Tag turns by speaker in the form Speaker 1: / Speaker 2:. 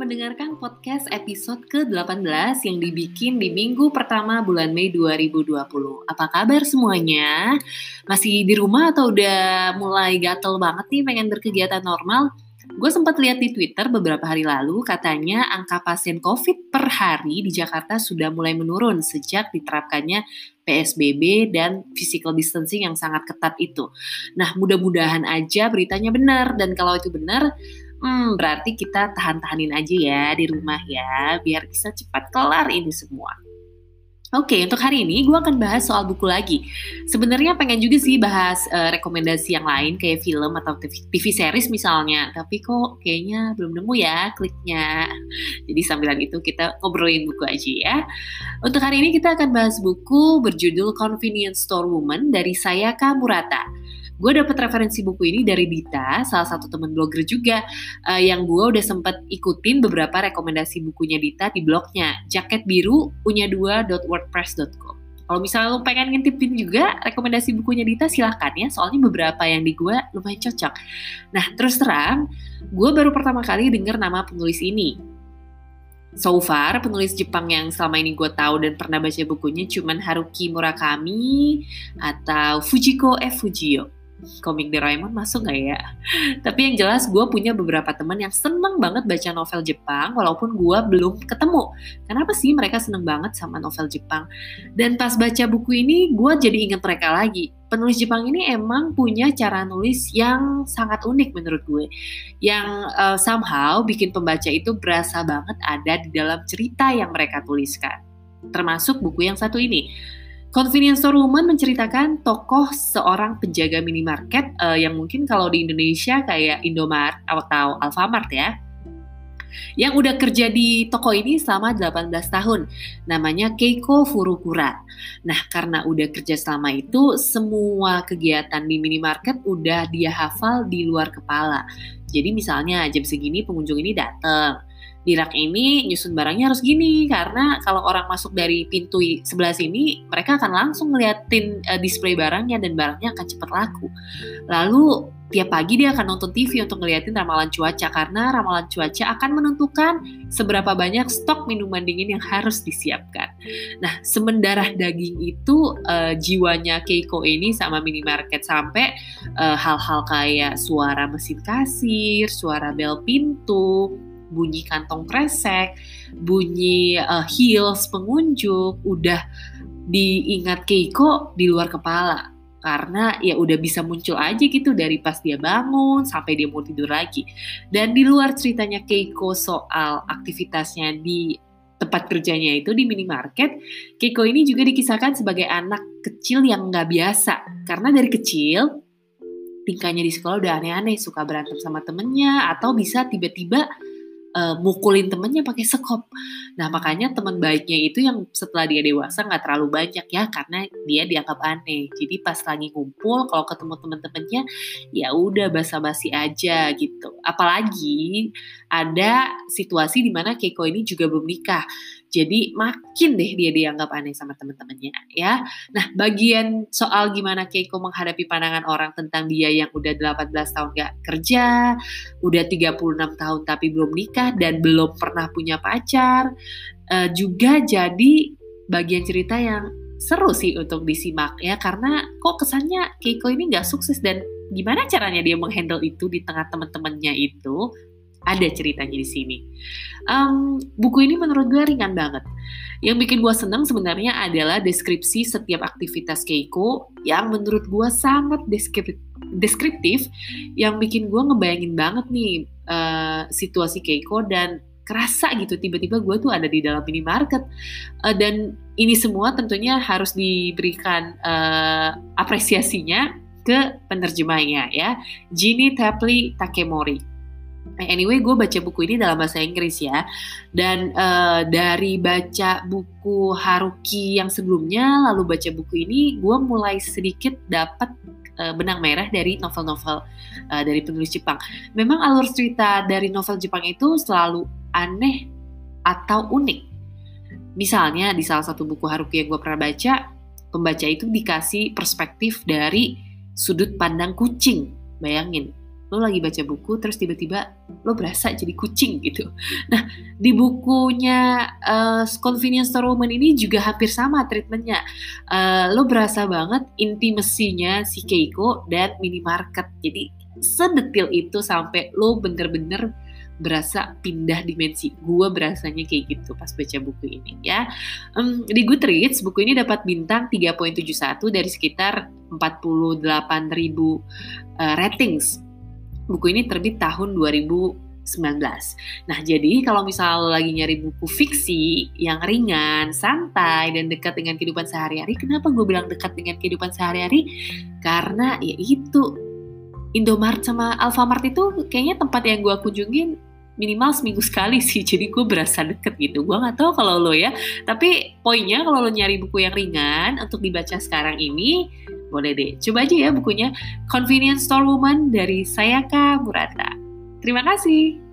Speaker 1: mendengarkan podcast episode ke-18 yang dibikin di minggu pertama bulan Mei 2020. Apa kabar semuanya? Masih di rumah atau udah mulai gatel banget nih pengen berkegiatan normal? Gue sempat lihat di Twitter beberapa hari lalu katanya angka pasien COVID per hari di Jakarta sudah mulai menurun sejak diterapkannya PSBB dan physical distancing yang sangat ketat itu. Nah, mudah-mudahan aja beritanya benar dan kalau itu benar, hmm, berarti kita tahan-tahanin aja ya di rumah ya, biar bisa cepat kelar ini semua. Oke, untuk hari ini gue akan bahas soal buku lagi. Sebenarnya pengen juga sih bahas uh, rekomendasi yang lain kayak film atau TV, TV series misalnya, tapi kok kayaknya belum nemu ya kliknya. Jadi sambilan itu kita ngobrolin buku aja ya. Untuk hari ini kita akan bahas buku berjudul Convenience Store Woman dari Sayaka Murata. Gue dapet referensi buku ini dari Dita, salah satu temen blogger juga, uh, yang gue udah sempet ikutin beberapa rekomendasi bukunya Dita di blognya, jaket biru punya 2.wordpress.com. Kalau misalnya lo pengen ngintipin juga rekomendasi bukunya Dita silahkan ya, soalnya beberapa yang di gue lumayan cocok. Nah terus terang, gue baru pertama kali denger nama penulis ini. So far, penulis Jepang yang selama ini gue tahu dan pernah baca bukunya cuman Haruki Murakami atau Fujiko F. Fujio komik Doraemon masuk gak ya? Tapi yang jelas gue punya beberapa teman yang seneng banget baca novel Jepang walaupun gue belum ketemu. Kenapa sih mereka seneng banget sama novel Jepang? Dan pas baca buku ini gue jadi inget mereka lagi. Penulis Jepang ini emang punya cara nulis yang sangat unik menurut gue. Yang uh, somehow bikin pembaca itu berasa banget ada di dalam cerita yang mereka tuliskan. Termasuk buku yang satu ini Convenience Store Woman menceritakan tokoh seorang penjaga minimarket uh, yang mungkin kalau di Indonesia kayak Indomaret atau Alfamart ya. Yang udah kerja di toko ini selama 18 tahun. Namanya Keiko Furukura. Nah, karena udah kerja selama itu, semua kegiatan di minimarket udah dia hafal di luar kepala. Jadi misalnya jam segini pengunjung ini datang di rak ini nyusun barangnya harus gini karena kalau orang masuk dari pintu sebelah sini mereka akan langsung ngeliatin uh, display barangnya dan barangnya akan cepat laku. Lalu tiap pagi dia akan nonton TV untuk ngeliatin ramalan cuaca karena ramalan cuaca akan menentukan seberapa banyak stok minuman dingin yang harus disiapkan. Nah, semendarah daging itu uh, jiwanya Keiko ini sama minimarket sampai uh, hal-hal kayak suara mesin kasir, suara bel pintu, bunyi kantong kresek, bunyi uh, heels pengunjung, udah diingat Keiko di luar kepala karena ya udah bisa muncul aja gitu dari pas dia bangun sampai dia mau tidur lagi. Dan di luar ceritanya Keiko soal aktivitasnya di tempat kerjanya itu di minimarket, Keiko ini juga dikisahkan sebagai anak kecil yang nggak biasa karena dari kecil tingkahnya di sekolah udah aneh-aneh, suka berantem sama temennya atau bisa tiba-tiba uh, mukulin temennya pakai sekop. Nah makanya teman baiknya itu yang setelah dia dewasa nggak terlalu banyak ya karena dia dianggap aneh. Jadi pas lagi ngumpul kalau ketemu temen-temennya ya udah basa-basi aja gitu. Apalagi ada situasi di mana Keiko ini juga belum nikah. Jadi makin deh dia dianggap aneh sama temen-temennya ya. Nah bagian soal gimana Keiko menghadapi pandangan orang tentang dia yang udah 18 tahun gak kerja, udah 36 tahun tapi belum nikah dan belum pernah punya pacar, uh, juga jadi bagian cerita yang seru sih untuk disimak ya karena kok kesannya Keiko ini gak sukses dan gimana caranya dia menghandle itu di tengah teman-temannya itu ada ceritanya di sini. Um, buku ini menurut gue ringan banget. Yang bikin gue seneng sebenarnya adalah deskripsi setiap aktivitas Keiko yang menurut gue sangat deskriptif, yang bikin gue ngebayangin banget nih uh, situasi Keiko dan kerasa gitu tiba-tiba gue tuh ada di dalam minimarket uh, dan ini semua tentunya harus diberikan uh, apresiasinya ke penerjemahnya ya Ginny Tapley Takemori Anyway, gue baca buku ini dalam bahasa Inggris ya. Dan uh, dari baca buku Haruki yang sebelumnya, lalu baca buku ini, gue mulai sedikit dapat uh, benang merah dari novel-novel uh, dari penulis Jepang. Memang alur cerita dari novel Jepang itu selalu aneh atau unik. Misalnya di salah satu buku Haruki yang gue pernah baca, pembaca itu dikasih perspektif dari sudut pandang kucing. Bayangin, lo lagi baca buku terus tiba-tiba lo berasa jadi kucing gitu. Nah di bukunya uh, Convenience Store Woman ini juga hampir sama treatmentnya. Uh, lo berasa banget intimasinya si Keiko dan minimarket. Jadi sedetil itu sampai lo bener-bener berasa pindah dimensi. Gue berasanya kayak gitu pas baca buku ini ya. Um, di Goodreads buku ini dapat bintang 3.71 dari sekitar 48 ribu uh, ratings buku ini terbit tahun 2019. Nah, jadi kalau misal lagi nyari buku fiksi yang ringan, santai, dan dekat dengan kehidupan sehari-hari, kenapa gue bilang dekat dengan kehidupan sehari-hari? Karena ya itu, Indomaret sama Alfamart itu kayaknya tempat yang gue kunjungin minimal seminggu sekali sih jadi gue berasa deket gitu gue nggak tahu kalau lo ya tapi poinnya kalau lo nyari buku yang ringan untuk dibaca sekarang ini boleh deh, coba aja ya bukunya Convenience Store Woman dari Sayaka Murata. Terima kasih.